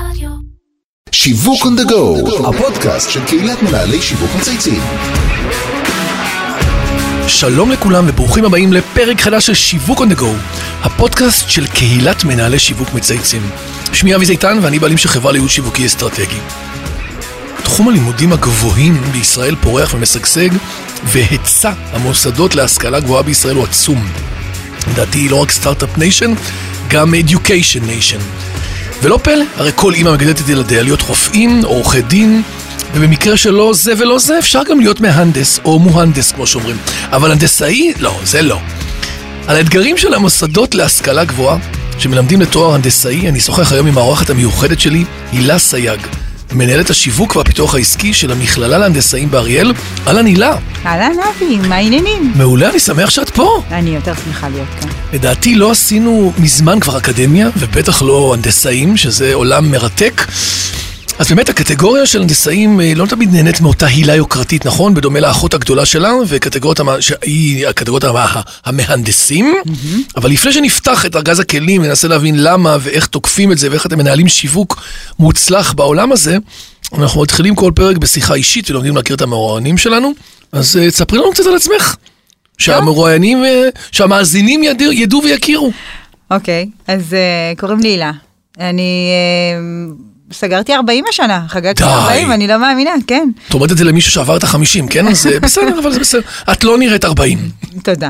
רדיו. שיווק on the go, הפודקאסט של קהילת מנהלי שיווק מצייצים. שלום לכולם וברוכים הבאים לפרק חדש של שיווק on the go, הפודקאסט של קהילת מנהלי שיווק מצייצים. שמי אבי זיתן ואני בעלים של חברה לייעוץ שיווקי אסטרטגי. תחום הלימודים הגבוהים בישראל פורח ומשגשג, והיצע המוסדות להשכלה גבוהה בישראל הוא עצום. לדעתי לא רק Start-Up Nation, גם Education Nation. ולא פלא, הרי כל אימא מגדלת את ילדיה להיות רופאים, עורכי דין, ובמקרה שלא זה ולא זה, אפשר גם להיות מהנדס, או מוהנדס, כמו שאומרים. אבל הנדסאי? לא, זה לא. על האתגרים של המוסדות להשכלה גבוהה, שמלמדים לתואר הנדסאי, אני אשוחח היום עם האורחת המיוחדת שלי, הילה סייג. מנהלת השיווק והפיתוח העסקי של המכללה להנדסאים באריאל. אהלן הילה. אהלן אבי, מה העניינים? מעולה, אני שמח שאת פה. אני יותר שמחה להיות כאן. לדעתי לא עשינו מזמן כבר אקדמיה, ובטח לא הנדסאים, שזה עולם מרתק. אז באמת הקטגוריה של הנדסאים אה, לא תמיד נהנית מאותה הילה יוקרתית, נכון? בדומה לאחות הגדולה שלה, וקטגוריות המ... שהיא הקטגוריות המ... המהנדסים. אבל לפני שנפתח את ארגז הכלים וננסה להבין למה ואיך תוקפים את זה ואיך אתם מנהלים שיווק מוצלח בעולם הזה, אנחנו מתחילים כל פרק בשיחה אישית ולומדים להכיר את המרואיינים שלנו. אז אה, תספרי לנו קצת על עצמך. שהמרואיינים, אה, שהמאזינים ידעו, ידעו ויכירו. אוקיי, אז uh, קוראים לי הילה. אני uh, סגרתי 40 השנה, חגגתי די. 40, אני לא מאמינה, כן. את אומרת את זה למישהו שעבר את החמישים, כן? אז אה, בסדר, אבל זה בסדר. את לא נראית 40. תודה.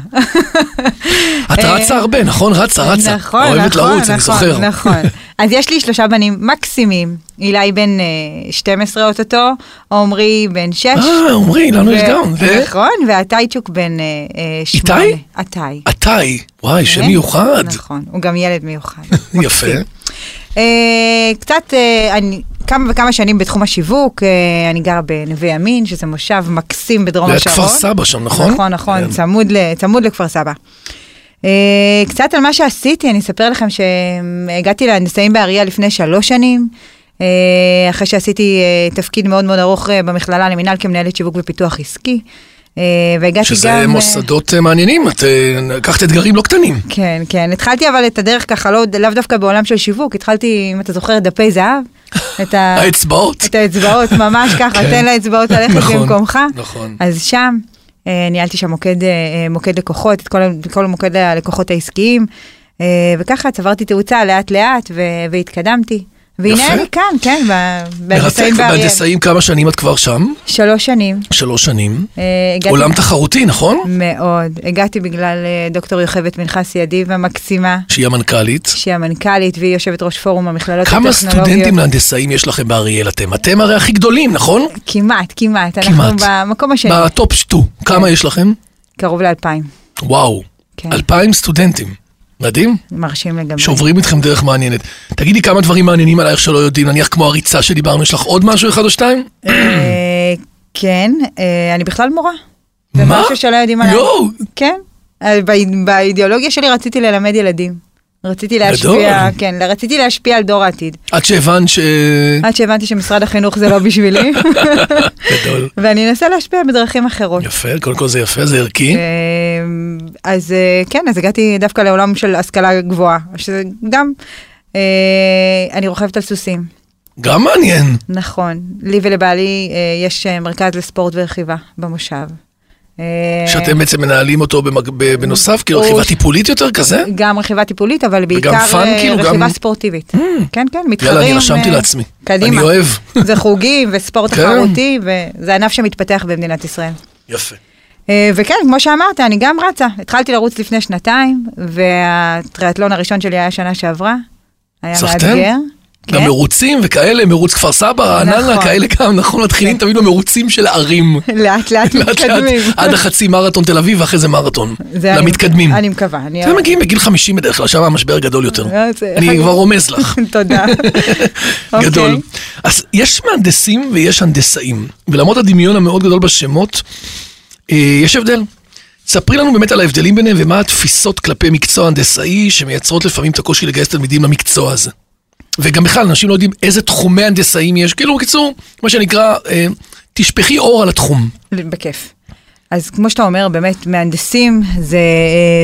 את רצה הרבה, נכון? רצה, רצה. אה, נכון, נכון, אוהבת לרוץ, נכון, אני זוכר. נכון. אז יש לי שלושה בנים מקסימים. אילי בן uh, 12 אוטוטו, עמרי בן 6. אה, עמרי, לנו יש גם. נכון, והטייצ'וק בן uh, איתי? 8. עתאי. עתאי, וואי, שם כן, מיוחד. נכון, הוא גם ילד מיוחד. יפה. אה, קצת, אה, אני כמה וכמה שנים בתחום השיווק, אה, אני גרה בנווה ימין, שזה מושב מקסים בדרום ליד השרון. כפר סבא שם, נכון? נכון, נכון, כן. צמוד, צמוד לכפר סבא. קצת על מה שעשיתי, אני אספר לכם שהגעתי להנדסאים באריאל לפני שלוש שנים, אחרי שעשיתי תפקיד מאוד מאוד ארוך במכללה למינהל כמנהלת שיווק ופיתוח עסקי. אה, והגעתי גם... שזה אה, מוסדות אה, מעניינים, את לקחת אתגרים לא קטנים. כן, כן. התחלתי אבל את הדרך ככה, לא, לאו דווקא בעולם של שיווק, התחלתי, אם אתה זוכר, דפי זהב. את ה... האצבעות. את האצבעות, ממש ככה, כן. תן לאצבעות ללכת נכון, במקומך. נכון. אז שם ניהלתי שם מוקד, מוקד לקוחות, את כל, כל מוקד הלקוחות העסקיים, וככה צברתי תאוצה לאט לאט והתקדמתי. והנה. אני כאן, כן, מרתק, בהנדסאים באריאל. בהנדסאים כמה שנים את כבר שם? שלוש שנים. שלוש שנים. אה, עולם תחרותי, נכון? מאוד. הגעתי בגלל אה, דוקטור יוכבד מנחסי ידיב המקסימה. שהיא המנכ"לית. שהיא המנכ"לית והיא יושבת ראש פורום המכללות כמה הטכנולוגיות. סטודנטים להנדסאים יש לכם באריאל אתם? אתם הרי הכי גדולים, נכון? כמעט, כמעט. אנחנו. במקום השני. בטופ שטו. כמה יש לכם? קרוב לאלפיים. וואו. כן. אלפיים סטודנטים. מדהים. מרשים לגמרי. שעוברים איתכם דרך מעניינת. תגידי כמה דברים מעניינים עלייך שלא יודעים, נניח כמו הריצה שדיברנו, יש לך עוד משהו אחד או שתיים? אה, כן, אה, אני בכלל מורה. זה מה? משהו שלא יודעים עליי. יואו. כן. אה, באי- באידיאולוגיה שלי רציתי ללמד ילדים. רציתי להשפיע, גדול. כן, רציתי להשפיע על דור העתיד. עד שהבנת ש... עד שהבנתי שמשרד החינוך זה לא בשבילי, גדול. ואני אנסה להשפיע בדרכים אחרות. יפה, קודם כל זה יפה, זה ערכי. אה, אז אה, כן, אז הגעתי דווקא לעולם של השכלה גבוהה, שזה גם, אה, אני רוכבת על סוסים, גם מעניין. נכון. לי ולבעלי אה, יש מרכז לספורט ורכיבה במושב. אה, שאתם בעצם מנהלים אותו בנוסף, כאילו רכיבה טיפולית יותר כזה? גם רכיבה טיפולית, אבל בעיקר אה, כאילו, רכיבה ספורטיבית. כן, כן, מתחרים. יאללה, אני רשמתי אה, לעצמי. קדימה. אני אוהב. זה חוגים וספורט כן. תחרותי, וזה ענף שמתפתח במדינת ישראל. יפה. אה, וכן, כמו שאמרת, אני גם רצה. התחלתי לרוץ לפני שנתיים, והטריאטלון הראשון שלי היה שנה שעברה. היה? מאתגר. גם כן. מרוצים וכאלה, מרוץ כפר סבא, רעננה, נכון. כאלה גם, נכון, מתחילים תמיד במרוצים של הערים. לאט לאט מתקדמים. עד החצי מרתון תל אביב ואחרי זה מרתון. למתקדמים. אני מקווה. אתם מגיעים בגיל 50 בדרך כלל, שם המשבר גדול יותר. אה, אני כבר רומז לך. תודה. גדול. אוקיי. אז יש מהנדסים ויש הנדסאים, ולמרות הדמיון המאוד גדול בשמות, אה, יש הבדל. ספרי לנו באמת על ההבדלים ביניהם ומה התפיסות כלפי מקצוע הנדסאי שמייצרות לפעמים את הקושי לגייס תלמידים למקצוע הזה. וגם בכלל, אנשים לא יודעים איזה תחומי הנדסאים יש. כאילו, בקיצור, מה שנקרא, אה, תשפכי אור על התחום. בכיף. אז כמו שאתה אומר, באמת, מהנדסים זה,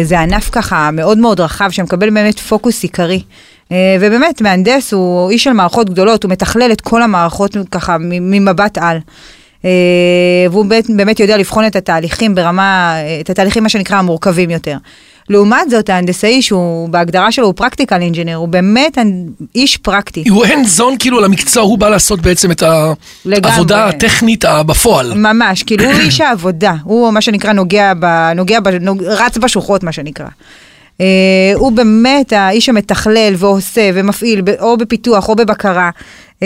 זה ענף ככה מאוד מאוד רחב, שמקבל באמת פוקוס עיקרי. אה, ובאמת, מהנדס הוא איש של מערכות גדולות, הוא מתכלל את כל המערכות ככה ממבט על. אה, והוא באמת יודע לבחון את התהליכים ברמה, את התהליכים מה שנקרא המורכבים יותר. לעומת זאת, ההנדסאי שהוא בהגדרה שלו הוא practical engineer, הוא באמת איש פרקטי. הוא hands on כאילו למקצוע, הוא בא לעשות בעצם את העבודה הטכנית בפועל. ממש, כאילו הוא איש העבודה, הוא מה שנקרא נוגע, ב, נוגע ב, נוג, רץ בשוחות מה שנקרא. Uh, הוא באמת האיש המתכלל ועושה ומפעיל או בפיתוח או בבקרה. Uh,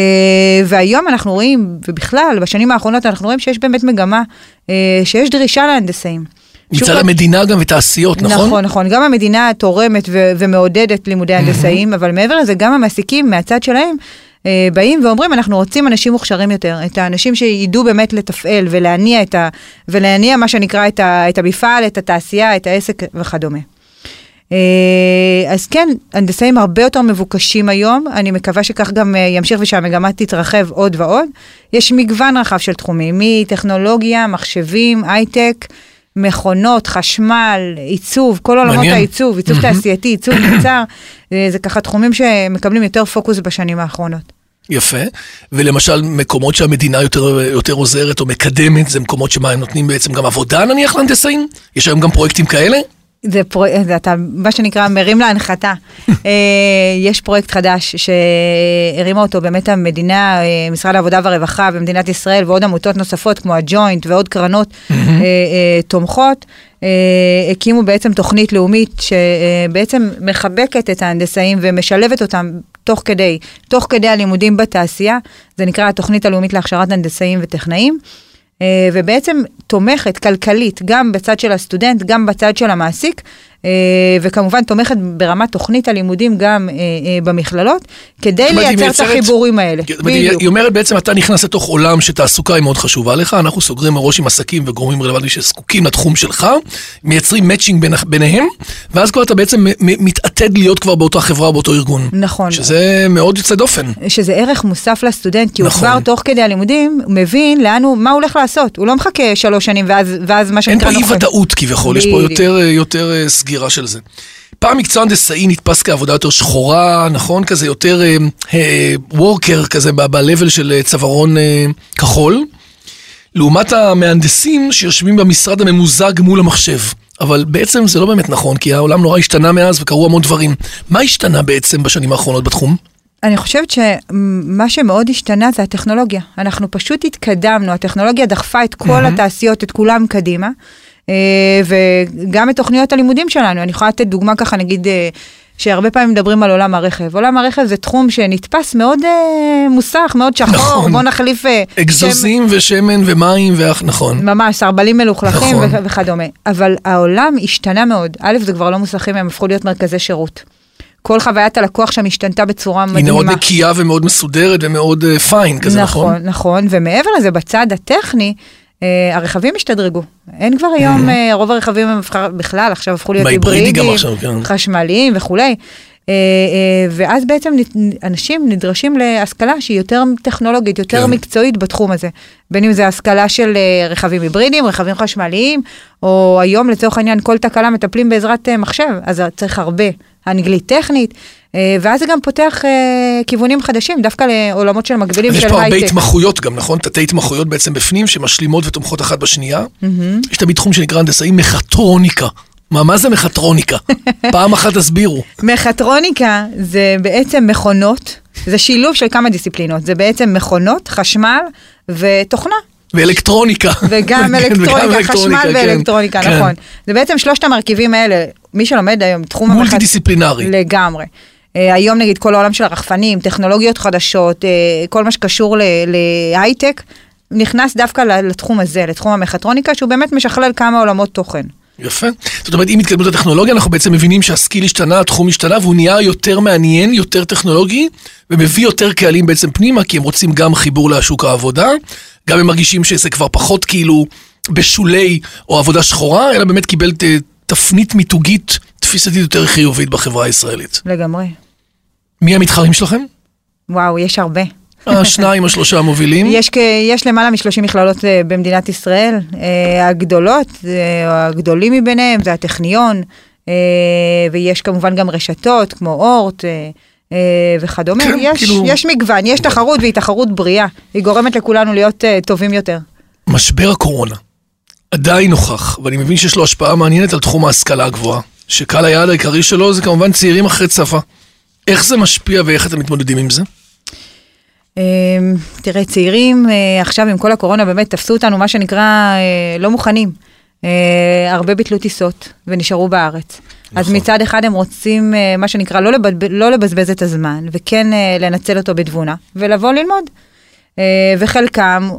והיום אנחנו רואים, ובכלל בשנים האחרונות אנחנו רואים שיש באמת מגמה, uh, שיש דרישה להנדסאים. מצד המדינה גם ותעשיות, נכון? נכון, נכון. גם המדינה תורמת ו- ומעודדת לימודי הנדסאים, אבל מעבר לזה, גם המעסיקים מהצד שלהם אה, באים ואומרים, אנחנו רוצים אנשים מוכשרים יותר, את האנשים שידעו באמת לתפעל ולהניע את ה... ולהניע מה שנקרא את, ה- את המפעל, את התעשייה, את העסק וכדומה. אה, אז כן, הנדסאים הרבה יותר מבוקשים היום, אני מקווה שכך גם אה, ימשיך ושהמגמה תתרחב עוד ועוד. יש מגוון רחב של תחומים, מטכנולוגיה, מחשבים, הייטק. מכונות, חשמל, עיצוב, כל עולמות העיצוב, עיצוב תעשייתי, עיצוב מוצר, אה, זה ככה תחומים שמקבלים יותר פוקוס בשנים האחרונות. יפה, ולמשל מקומות שהמדינה יותר, יותר עוזרת או מקדמת, זה מקומות שמה הם נותנים בעצם גם עבודה נניח להנדסאים? יש היום גם פרויקטים כאלה? זה פרויקט, אתה מה שנקרא מרים להנחתה. אה, יש פרויקט חדש שהרימה אותו באמת המדינה, אה, משרד העבודה והרווחה במדינת ישראל ועוד עמותות נוספות כמו הג'וינט ועוד קרנות אה, תומכות. הקימו בעצם תוכנית לאומית שבעצם מחבקת את ההנדסאים ומשלבת אותם תוך כדי, תוך כדי הלימודים בתעשייה. זה נקרא התוכנית הלאומית להכשרת הנדסאים וטכנאים. אה, ובעצם תומכת כלכלית גם בצד של הסטודנט, גם בצד של המעסיק, וכמובן תומכת ברמת תוכנית הלימודים גם אה, במכללות, כדי לייצר את החיבורים האלה. היא אומרת בעצם, אתה נכנס לתוך עולם שתעסוקה היא מאוד חשובה לך, אנחנו סוגרים מראש עם עסקים וגורמים רלוונטיים שזקוקים לתחום שלך, מייצרים מאצ'ינג ביניהם, ואז כבר אתה בעצם מתעתד להיות כבר באותה חברה, באותו ארגון. נכון. שזה מאוד יוצא דופן. שזה ערך מוסף לסטודנט, כי נכון. הוא כבר תוך כדי הלימודים מבין לאן הוא, מה הוא הולך לעשות. הוא לא מחכה שלוש שנים ואז, ואז מה שנקרא נוכל. אין פה אי ודאות כביכול, יש פה יותר, יותר סגירה של זה. פעם מקצוע הנדסאי נתפס כעבודה יותר שחורה, נכון? כזה יותר וורקר uh, כזה ב-level של uh, צווארון uh, כחול. לעומת המהנדסים שיושבים במשרד הממוזג מול המחשב. אבל בעצם זה לא באמת נכון, כי העולם נורא השתנה מאז וקרו המון דברים. מה השתנה בעצם בשנים האחרונות בתחום? אני חושבת שמה שמאוד השתנה זה הטכנולוגיה. אנחנו פשוט התקדמנו, הטכנולוגיה דחפה את כל mm-hmm. התעשיות, את כולם קדימה. אה, וגם את תוכניות הלימודים שלנו. אני יכולה לתת דוגמה ככה, נגיד, אה, שהרבה פעמים מדברים על עולם הרכב. עולם הרכב זה תחום שנתפס מאוד אה, מוסך, מאוד שחור, נכון. בוא נחליף... אה, אגזוזים שם... ושמן ומים, ואח, נכון. ממש, סרבלים מלוכלכים נכון. וכדומה. אבל העולם השתנה מאוד. א', זה כבר לא מוסכים, הם הפכו להיות מרכזי שירות. כל חוויית הלקוח שם השתנתה בצורה מדהימה. היא מאוד נקייה ומאוד מסודרת ומאוד פיין כזה, נכון? נכון, נכון, ומעבר לזה, בצד הטכני, Uh, הרכבים השתדרגו, אין כבר היום, uh, רוב הרכבים הם בכלל עכשיו הפכו להיות היברידים, כן. חשמליים וכולי. Uh, uh, ואז בעצם אנשים נדרשים להשכלה שהיא יותר טכנולוגית, יותר כן. מקצועית בתחום הזה. בין אם זה השכלה של uh, רכבים היברידיים, רכבים חשמליים, או היום לצורך העניין כל תקלה מטפלים בעזרת uh, מחשב, אז צריך הרבה אנגלית טכנית, ואז זה גם פותח אה, כיוונים חדשים, דווקא לעולמות של מקבילים של הייטק. יש פה הרבה התמחויות גם, נכון? תתי התמחויות בעצם בפנים, שמשלימות ותומכות אחת בשנייה. יש תמיד תחום שנקרא הנדסאי מכטרוניקה. מה, מה זה מכטרוניקה? פעם אחת תסבירו. מכטרוניקה זה בעצם מכונות, זה שילוב של כמה דיסציפלינות, זה בעצם מכונות, חשמל ותוכנה. ואלקטרוניקה. וגם אלקטרוניקה, חשמל כן, ואלקטרוניקה, כן. נכון. זה בעצם שלושת המרכיבים האלה, מי שלומד היום תחום... מולטי דיסציפלינרי. לגמרי. אה, היום נגיד כל העולם של הרחפנים, טכנולוגיות חדשות, אה, כל מה שקשור להייטק, נכנס דווקא לתחום הזה, לתחום המכטרוניקה, שהוא באמת משכלל כמה עולמות תוכן. יפה. זאת אומרת, עם התקדמות הטכנולוגיה, אנחנו בעצם מבינים שהסקיל השתנה, התחום השתנה, והוא נהיה יותר מעניין, יותר טכנולוגי, ומביא יותר קהלים בעצם פנימה, כי הם רוצים גם חיבור לשוק העבודה, גם הם מרגישים שזה כבר פחות כאילו בשולי או עבודה שחורה, אלא באמת קיבל תפנית מיתוגית, תפיסתית יותר חיובית בחברה הישראלית. לגמרי. מי המתחרים שלכם? וואו, יש הרבה. השניים או שלושה המובילים? יש, יש למעלה מ-30 מכללות אה, במדינת ישראל. אה, הגדולות, אה, הגדולים מביניהם, זה הטכניון, ויש כמובן גם רשתות כמו אורט, אה, וכדומה. כן, יש, כאילו- יש מגוון, יש תחרות והיא תחרות בריאה. היא גורמת לכולנו להיות אה, טובים יותר. משבר הקורונה עדיין נוכח, ואני מבין שיש לו השפעה מעניינת על תחום ההשכלה הגבוהה, שקהל היעד העיקרי שלו זה כמובן צעירים אחרי צבא. איך זה משפיע ואיך אתם מתמודדים עם זה? אה, תראה, צעירים אה, עכשיו עם כל הקורונה באמת תפסו אותנו, מה שנקרא, אה, לא מוכנים. אה, הרבה ביטלו טיסות ונשארו בארץ. אז נכון. מצד אחד הם רוצים, מה שנקרא, לא, לבד, לא לבזבז את הזמן, וכן לנצל אותו בתבונה, ולבוא ללמוד. וחלקם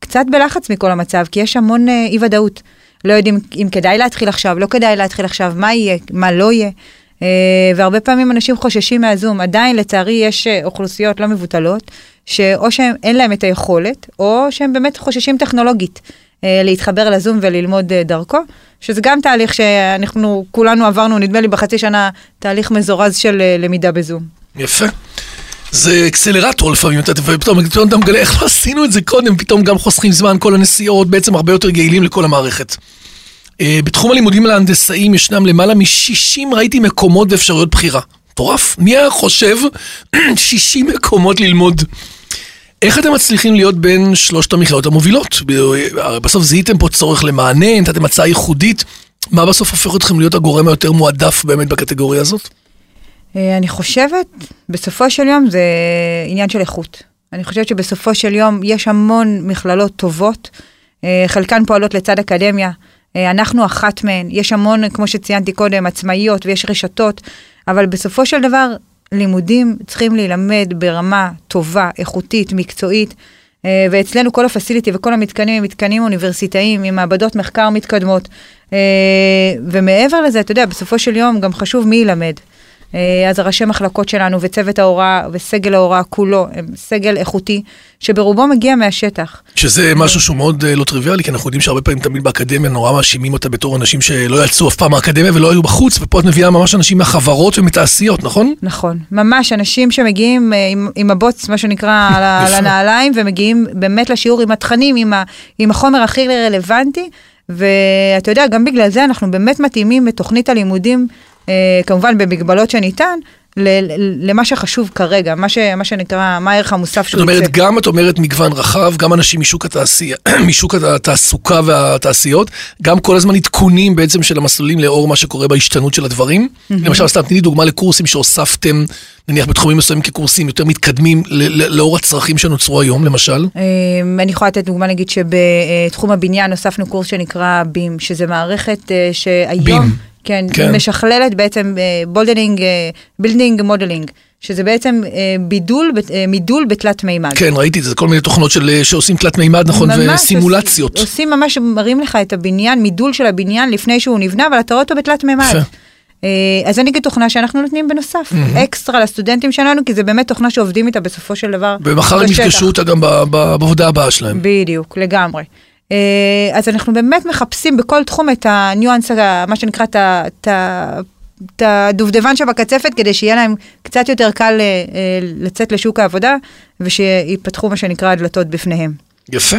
קצת בלחץ מכל המצב, כי יש המון אי ודאות. לא יודעים אם כדאי להתחיל עכשיו, לא כדאי להתחיל עכשיו, מה יהיה, מה לא יהיה. אה, והרבה פעמים אנשים חוששים מהזום. עדיין, לצערי, יש אה, אוכלוסיות לא מבוטלות, שאו שאין להם את היכולת, או שהם באמת חוששים טכנולוגית אה, להתחבר לזום וללמוד דרכו, שזה גם תהליך שאנחנו כולנו עברנו, נדמה לי בחצי שנה, תהליך מזורז של למידה בזום. יפה. זה אקסלרטור לפעמים, אתה- פתאום אתה מגלה איך לא עשינו את זה קודם, פתאום גם חוסכים זמן, כל הנסיעות בעצם הרבה יותר יעילים לכל המערכת. אה, בתחום הלימודים להנדסאים ישנם למעלה מ-60, ראיתי מקומות ואפשרויות בחירה. מטורף. מי היה חושב 60 מקומות ללמוד? איך אתם מצליחים להיות בין שלושת המכללות המובילות? הרי בסוף זיהיתם פה צורך למענה, נתתם הצעה ייחודית. מה בסוף הופך אתכם להיות הגורם היותר מועדף באמת בקטגוריה הזאת? אה, אני חושבת, בסופו של יום זה עניין של איכות. אני חושבת שבסופו של יום יש המון מכללות טובות, אה, חלקן פועלות לצד אקדמיה, אה, אנחנו אחת מהן, יש המון, כמו שציינתי קודם, עצמאיות ויש רשתות, אבל בסופו של דבר לימודים צריכים להילמד ברמה טובה, איכותית, מקצועית. אה, ואצלנו כל הפסיליטי וכל המתקנים הם מתקנים אוניברסיטאיים עם מעבדות מחקר מתקדמות. אה, ומעבר לזה, אתה יודע, בסופו של יום גם חשוב מי ילמד. אה, אז הראשי מחלקות שלנו וצוות ההוראה וסגל ההוראה כולו הם סגל איכותי, שברובו מגיע מהשטח. שזה משהו שהוא מאוד אה, לא טריוויאלי, כי אנחנו יודעים שהרבה פעמים תמיד באקדמיה נורא מאשימים אותה בתור אנשים שלא יצאו אף פעם מהאקדמיה ולא היו בחוץ, ופה את מביאה ממש אנשים מהחברות ומתעשיות, נכון? נכון, ממש אנשים שמגיעים אה, עם, עם הבוץ, מה שנקרא. הנעליים, ומגיעים באמת לשיעור עם התכנים, עם, ה, עם החומר הכי רלוונטי, ואתה יודע, גם בגלל זה אנחנו באמת מתאימים את תוכנית הלימודים, כמובן במגבלות שניתן, ל- ל- למה שחשוב כרגע, מה, ש, מה שנקרא, מה הערך המוסף זאת שהוא אומרת, יוצא. גם את אומרת מגוון רחב, גם אנשים משוק התעשייה, משוק התעסוקה והתעשיות, גם כל הזמן עדכונים בעצם של המסלולים לאור מה שקורה בהשתנות של הדברים. למשל, סתם תני לי דוגמה לקורסים שהוספתם, נניח בתחומים מסוימים כקורסים יותר מתקדמים, לאור הצרכים שנוצרו היום, למשל. אה, אני יכולה לתת דוגמה, נגיד שבתחום הבניין הוספנו קורס שנקרא בים, שזה מערכת אה, שהיום, BIM. כן, כן. משכללת בעצם building, building modeling, שזה בעצם אה, בידול, אה, מידול בתלת מימד. כן, ראיתי את זה, כל מיני תוכנות של, שעושים תלת מימד, נכון, ממש וסימולציות. עושים, עושים ממש, מראים לך את הבניין, מידול של הבניין לפני שהוא נבנה, אבל אתה רואה אותו בתלת מימד. אה, אז זה נגיד תוכנה שאנחנו נותנים בנוסף, אקסטרה לסטודנטים שלנו, כי זה באמת תוכנה שעובדים איתה בסופו של דבר ומחר הם. יפגשו אותה גם בעבודה הבאה שלהם. בדיוק, לגמרי. אה, אז אנחנו באמת מחפשים בכל תחום את הניואנס, מה שנקרא, את הדובדבן שבקצפת, כדי שיהיה להם קצת יותר קל אה, אה, לצאת לשוק העבודה, ושיפתחו מה שנקרא הדלתות בפניהם. יפה.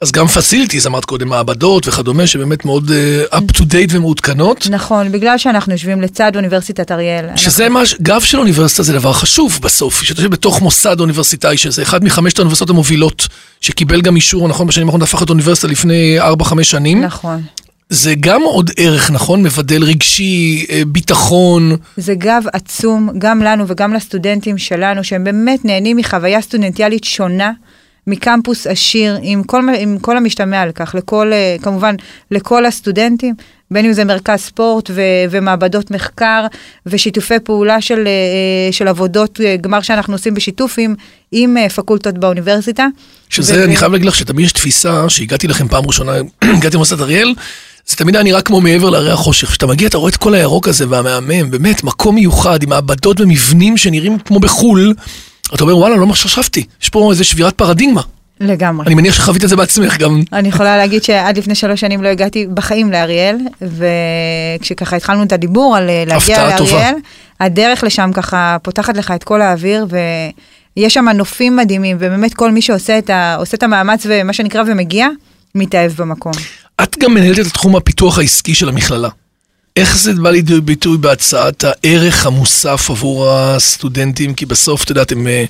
אז גם פסיליטיז, אמרת קודם, מעבדות וכדומה, שבאמת מאוד uh, up to date ומעודכנות. נכון, בגלל שאנחנו יושבים לצד אוניברסיטת אריאל. שזה מה, ש- גב של אוניברסיטה זה דבר חשוב בסוף, שאתה יושב בתוך מוסד אוניברסיטאי, שזה אחד מחמשת האוניברסיטאות המובילות, שקיבל גם אישור, נכון, בשנים האחרונות הפך להיות אוניברסיטה לפני 4-5 שנים. נכון. זה גם עוד ערך, נכון? מבדל רגשי, אה, ביטחון. זה גב עצום, גם לנו וגם לסטודנטים שלנו, שהם באמת נהנים מחוויה סטודנטיאלית שונה. מקמפוס עשיר, עם כל, עם כל המשתמע על כך, לכל, אה, כמובן, לכל הסטודנטים, בין אם זה מרכז ספורט ו, ומעבדות מחקר ושיתופי פעולה של, אה, של עבודות אה, גמר שאנחנו עושים בשיתוף עם, עם אה, פקולטות באוניברסיטה. שזה, ו- אני חייב להגיד לך שתמיד יש תפיסה, שהגעתי לכם פעם ראשונה, הגעתי למוסד אריאל, זה תמיד היה נראה כמו מעבר להרי החושך. כשאתה מגיע, אתה רואה את כל הירוק הזה והמהמם, באמת, מקום מיוחד, עם מעבדות ומבנים שנראים כמו בחו"ל. אתה אומר, וואלה, לא מה שחשבתי, יש פה איזה שבירת פרדיגמה. לגמרי. אני מניח שחווית את זה בעצמך גם. אני יכולה להגיד שעד לפני שלוש שנים לא הגעתי בחיים לאריאל, וכשככה התחלנו את הדיבור על אה, להגיע טובה. לאריאל, הדרך לשם ככה פותחת לך את כל האוויר, ויש שם נופים מדהימים, ובאמת כל מי שעושה את, ה, את המאמץ ומה שנקרא ומגיע, מתאהב במקום. את גם מנהלת את תחום הפיתוח העסקי של המכללה. איך זה בא לידי ביטוי בהצעת הערך המוסף עבור הסטודנטים? כי בסוף, את יודעת, הם, אה,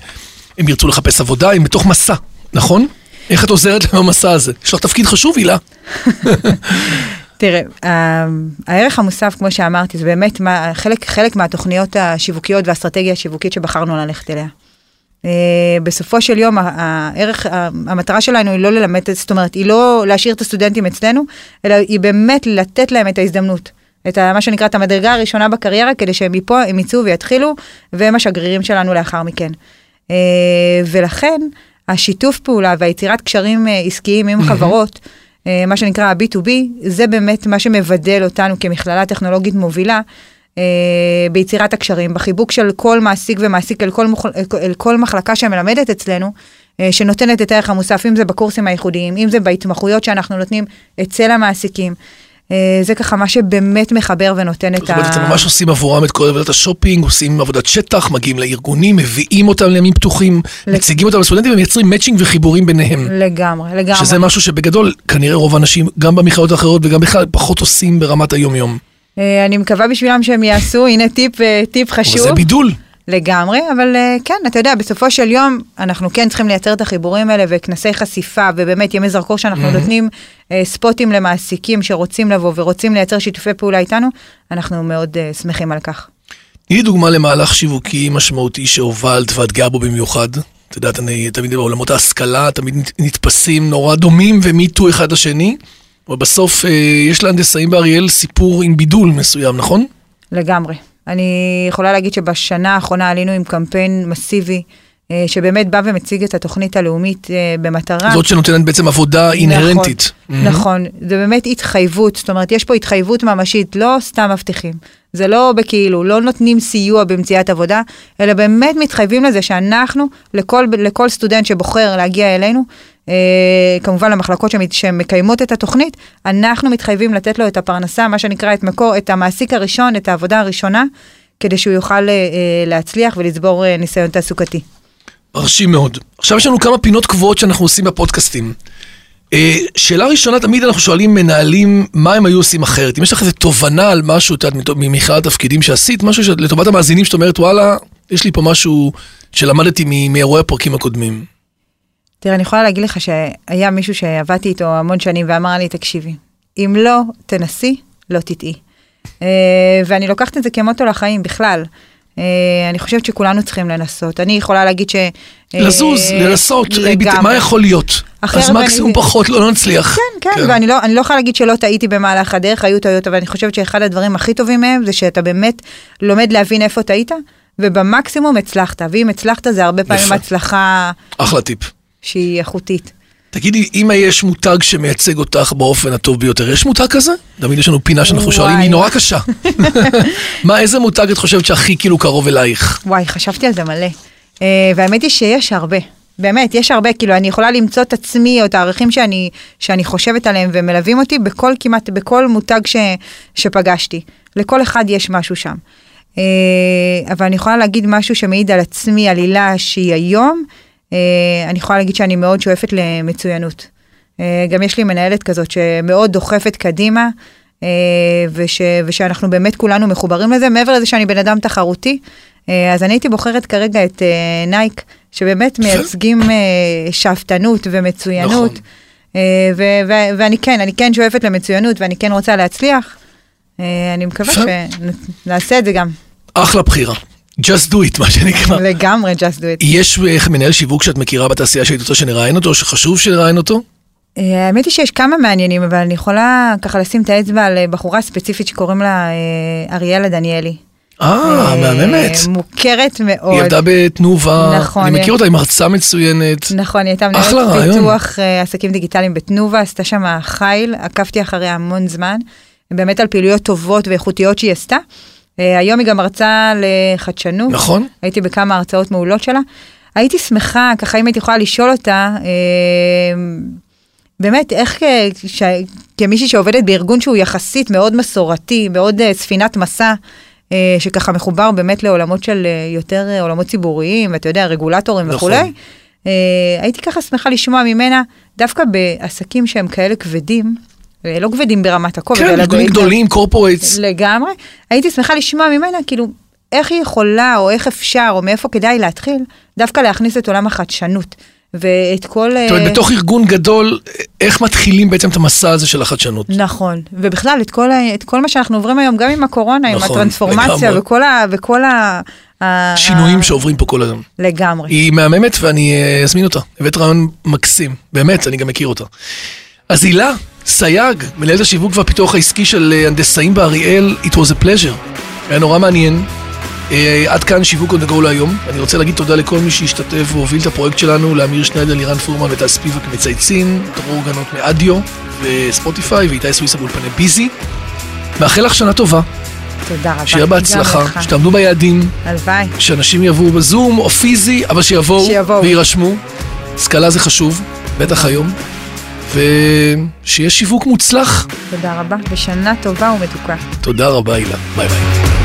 הם ירצו לחפש עבודה, הם בתוך מסע, נכון? איך את עוזרת להם במסע הזה? יש לך תפקיד חשוב, הילה. תראה, ה- הערך המוסף, כמו שאמרתי, זה באמת מה, חלק, חלק מהתוכניות השיווקיות והאסטרטגיה השיווקית שבחרנו ללכת אליה. Uh, בסופו של יום, הערך, המטרה שלנו היא לא ללמד, את- זאת אומרת, היא לא להשאיר את הסטודנטים אצלנו, אלא היא באמת לתת להם את ההזדמנות. את ה- מה שנקרא את המדרגה הראשונה בקריירה, כדי שהם מפה, הם יצאו ויתחילו, והם השגרירים שלנו לאחר מכן. Uh, ולכן, השיתוף פעולה והיצירת קשרים uh, עסקיים עם חברות, אה, מה שנקרא ה-B2B, זה באמת מה שמבדל אותנו כמכללה טכנולוגית מובילה אה, ביצירת הקשרים, בחיבוק של כל מעסיק ומעסיק אל כל, מוח, אל כל מחלקה שמלמדת אצלנו, אה, שנותנת את הערך המוסף, אם זה בקורסים הייחודיים, אם זה בהתמחויות שאנחנו נותנים אצל המעסיקים. אה, זה ככה מה שבאמת מחבר ונותן את זאת אומרת, אתם ממש עושים עבורם את כל עבודת השופינג, עושים עבודת שטח, מגיעים לארגונים, מביאים אותם לימים פתוחים, מציגים אותם לסטודנטים ומייצרים מאצ'ינג וחיבורים ביניהם. לגמרי, לגמרי. שזה משהו שבגדול, כנראה רוב האנשים, גם במכללות האחרות וגם בכלל, פחות עושים ברמת היום-יום. אה, אני מקווה בשבילם שהם יעשו, הנה טיפ, אה, טיפ חשוב. זה בידול. לגמרי, אבל uh, כן, אתה יודע, בסופו של יום, אנחנו כן צריכים לייצר את החיבורים האלה וכנסי חשיפה, ובאמת ימי זרקור שאנחנו Mm-hmm. נותנים uh, ספוטים למעסיקים שרוצים לבוא ורוצים לייצר שיתופי פעולה איתנו, אנחנו מאוד uh, שמחים על כך. תני דוגמה למהלך שיווקי משמעותי שהובלת ואת גאה בו במיוחד. את יודעת, אני תמיד בעולמות ההשכלה, תמיד נת- נתפסים נורא דומים ומיטו אחד לשני, אבל בסוף אה, יש להנדסאים באריאל סיפור עם בידול מסוים, נכון? לגמרי. אני יכולה להגיד שבשנה האחרונה עלינו עם קמפיין מסיבי, אה, שבאמת בא ומציג את התוכנית הלאומית אה, במטרה. זאת שנותנת בעצם עבודה אינהרנטית. נכון, נכון, זה באמת התחייבות, זאת אומרת, יש פה התחייבות ממשית, לא סתם מבטיחים. זה לא בכאילו, לא נותנים סיוע במציאת עבודה, אלא באמת מתחייבים לזה שאנחנו, לכל, לכל סטודנט שבוחר להגיע אלינו, כמובן למחלקות שמקיימות את התוכנית, אנחנו מתחייבים לתת לו את הפרנסה, מה שנקרא את מקור, את המעסיק הראשון, את העבודה הראשונה, כדי שהוא יוכל אה, אה, להצליח ולצבור אה, ניסיון תעסוקתי. מרשים מאוד. עכשיו יש לנו כמה פינות קבועות שאנחנו עושים בפודקאסטים. אה, שאלה ראשונה, תמיד אנחנו שואלים מנהלים מה הם היו עושים אחרת. אם יש לך איזו תובנה על משהו, את יודעת, ממכלל התפקידים שעשית, משהו ש- לטובת המאזינים שאת אומרת, וואלה, יש לי פה משהו שלמדתי מאירועי הפרקים הקודמים. תראה, אני יכולה להגיד לך שהיה מישהו שעבדתי איתו המון שנים ואמר לי, תקשיבי, אם לא תנסי, לא תטעי. אה, ואני לוקחת את זה כמוטו לחיים בכלל. אה, אני חושבת שכולנו צריכים לנסות. אני יכולה להגיד ש... אה, לזוז, לנסות. מה יכול להיות? אז מקסימום פחות, לא נצליח. כן, כן, ואני לא, לא יכולה להגיד שלא טעיתי במהלך הדרך, היו טעויות, אבל אני חושבת שאחד הדברים הכי טובים מהם זה שאתה באמת לומד להבין איפה טעית, ובמקסימום הצלחת, ואם הצלחת זה הרבה פעמים. הצלחה אחלה טיפ. שהיא איכותית. תגידי, אם יש מותג שמייצג אותך באופן הטוב ביותר, יש מותג כזה? תמיד יש לנו פינה שאנחנו. שואלים, היא נורא קשה. מה, איזה מותג את חושבת שהכי כאילו קרוב אלייך? וואי, חשבתי על זה מלא. Uh, והאמת היא שיש הרבה. באמת, יש הרבה, כאילו, אני יכולה למצוא את עצמי או את הערכים שאני, שאני חושבת עליהם ומלווים אותי בכל, כמעט בכל מותג ש, שפגשתי. לכל אחד יש משהו שם. Uh, אבל אני יכולה להגיד משהו שמעיד על עצמי, על הילה שהיא היום, אני יכולה להגיד שאני מאוד שואפת למצוינות. Uh, גם יש לי מנהלת כזאת שמאוד דוחפת קדימה, uh, וש, ושאנחנו באמת כולנו מחוברים לזה, מעבר לזה שאני בן אדם תחרותי. אה, אז אני הייתי בוחרת כרגע את אה, נייק, שבאמת מייצגים אה, שאפתנות ומצוינות. נכון. אה, ו- ו- ואני כן, אני כן שואפת למצוינות ואני כן רוצה להצליח. אה, אני מקווה. שנעשה את זה גם. אחלה בחירה. Just do it, מה שנקרא. לגמרי, just do it. יש אה, מנהל שיווק שאת מכירה בתעשייה שהיית רוצה שנראיין אותו, או שחשוב שנראיין אותו? אה, האמת היא שיש כמה מעניינים, אבל אני יכולה ככה לשים את האצבע על אה, בחורה ספציפית שקוראים לה אריאלה דניאלי. אה, מהממת. מוכרת מאוד. היא עבדה בתנובה, נכון, אני מכיר אותה, היא מרצה מצוינת. נכון, היא הייתה מנהלת. פיתוח עסקים דיגיטליים בתנובה, עשתה שם חיל, עקבתי אחריה המון זמן, באמת על פעילויות טובות ואיכותיות שהיא עשתה. אה, היום היא גם מרצה לחדשנות. נכון. הייתי בכמה הרצאות מעולות שלה. הייתי שמחה, ככה אם הייתי יכולה לשאול אותה, אה, באמת, איך ש- כמישהי שעובדת בארגון שהוא יחסית מאוד מסורתי, מאוד אה, ספינת מסע, שככה מחובר באמת לעולמות של יותר עולמות ציבוריים, ואתה יודע, רגולטורים נכון. וכולי, הייתי ככה שמחה לשמוע ממנה, דווקא בעסקים שהם כאלה כבדים, לא כבדים ברמת הכובד, כן, אלא ארגונים גדולים, קורפורטס. לגמרי. הייתי שמחה לשמוע ממנה, כאילו, איך היא יכולה, או איך אפשר, או מאיפה כדאי להתחיל, דווקא להכניס את עולם החדשנות. ואת כל... זאת אומרת, אה, בתוך ארגון גדול, איך מתחילים בעצם את המסע הזה של החדשנות? נכון, ובכלל את כל, את כל מה שאנחנו עוברים היום, גם עם הקורונה, עם נכון, הטרנספורמציה לגמרי. וכל ה... וכל ה... שינויים ה- שעוברים פה כל היום. לגמרי. היא מהממת ואני אה, אזמין אותה. הבאת רעיון מקסים, באמת, אני גם מכיר אותה. אז הילה, סייג, מנהלת השיווק והפיתוח העסקי של אה, הנדסאים באריאל, it was a pleasure. היה נורא מעניין. אה, עד כאן שיווק on the go להיום. אני רוצה להגיד תודה לכל מי שהשתתף והוביל את הפרויקט שלנו, לאמיר שניידר, לירן פורמן וטל ספיבק מצייצין, דרור גנות מאדיו וספוטיפיי ואיתי סוויסה באולפני ביזי. מאחל לך שנה טובה, תודה רבה. שיהיה בהצלחה. שתעמדו ביעדים, הלוואי. שאנשים יבואו בזום או פיזי, אבל שיבואו, שיבואו. ויירשמו. השכלה זה חשוב, בטח היום. ושיהיה שיווק מוצלח. תודה רבה, ושנה טובה ומתוקה. תודה רבה, הילה. ביי ביי.